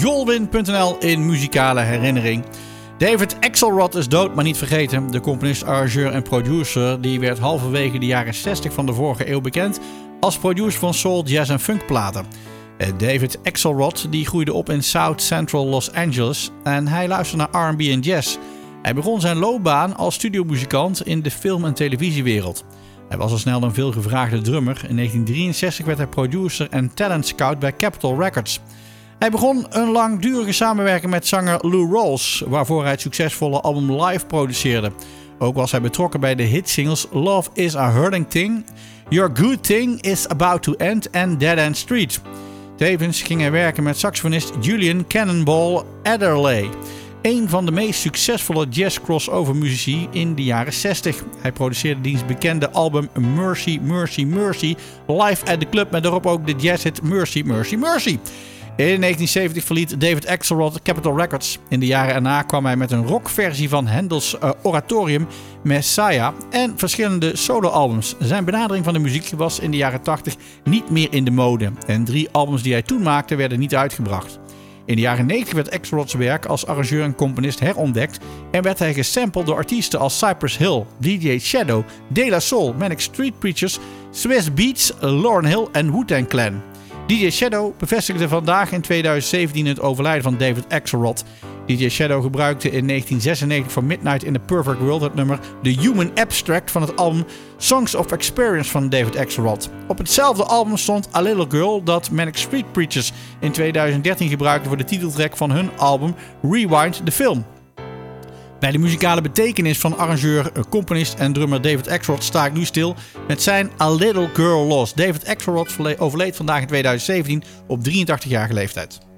jolwin.nl in muzikale herinnering. David Axelrod is dood, maar niet vergeten. De componist, arrangeur en producer die werd halverwege de jaren 60 van de vorige eeuw bekend als producer van soul, jazz en funkplaten. Eh, David Axelrod die groeide op in South Central Los Angeles en hij luisterde naar R&B en jazz. Hij begon zijn loopbaan als studiomuzikant in de film- en televisiewereld. Hij was al snel een veelgevraagde drummer. In 1963 werd hij producer en talent scout bij Capitol Records. Hij begon een langdurige samenwerking met zanger Lou Rawls, waarvoor hij het succesvolle album Live produceerde. Ook was hij betrokken bij de hitsingles Love is a Hurting Thing, Your Good Thing is About to End en Dead End Street. Tevens ging hij werken met saxofonist Julian Cannonball Adderley, een van de meest succesvolle jazz crossover muzici in de jaren 60. Hij produceerde diens bekende album Mercy, Mercy, Mercy live at the club met daarop ook de jazzhit Mercy, Mercy, Mercy. In 1970 verliet David Axelrod Capitol Records. In de jaren erna kwam hij met een rockversie van Handels uh, oratorium Messiah en verschillende soloalbums. Zijn benadering van de muziek was in de jaren 80 niet meer in de mode en drie albums die hij toen maakte werden niet uitgebracht. In de jaren 90 werd Axelrod's werk als arrangeur en componist herontdekt en werd hij gesampled door artiesten als Cypress Hill, DJ Shadow, De La Soul, Manic Street Preachers, Swiss Beats, Lauryn Hill en Wu-Tang Clan. DJ Shadow bevestigde vandaag in 2017 het overlijden van David Axelrod. DJ Shadow gebruikte in 1996 voor Midnight in the Perfect World het nummer The Human Abstract van het album Songs of Experience van David Axelrod. Op hetzelfde album stond A Little Girl dat Manic Street Preachers in 2013 gebruikte voor de titeltrack van hun album Rewind the Film. Bij de muzikale betekenis van arrangeur, componist en drummer David Axelrod sta ik nu stil met zijn A Little Girl Lost. David Axelrod overleed vandaag in 2017 op 83-jarige leeftijd.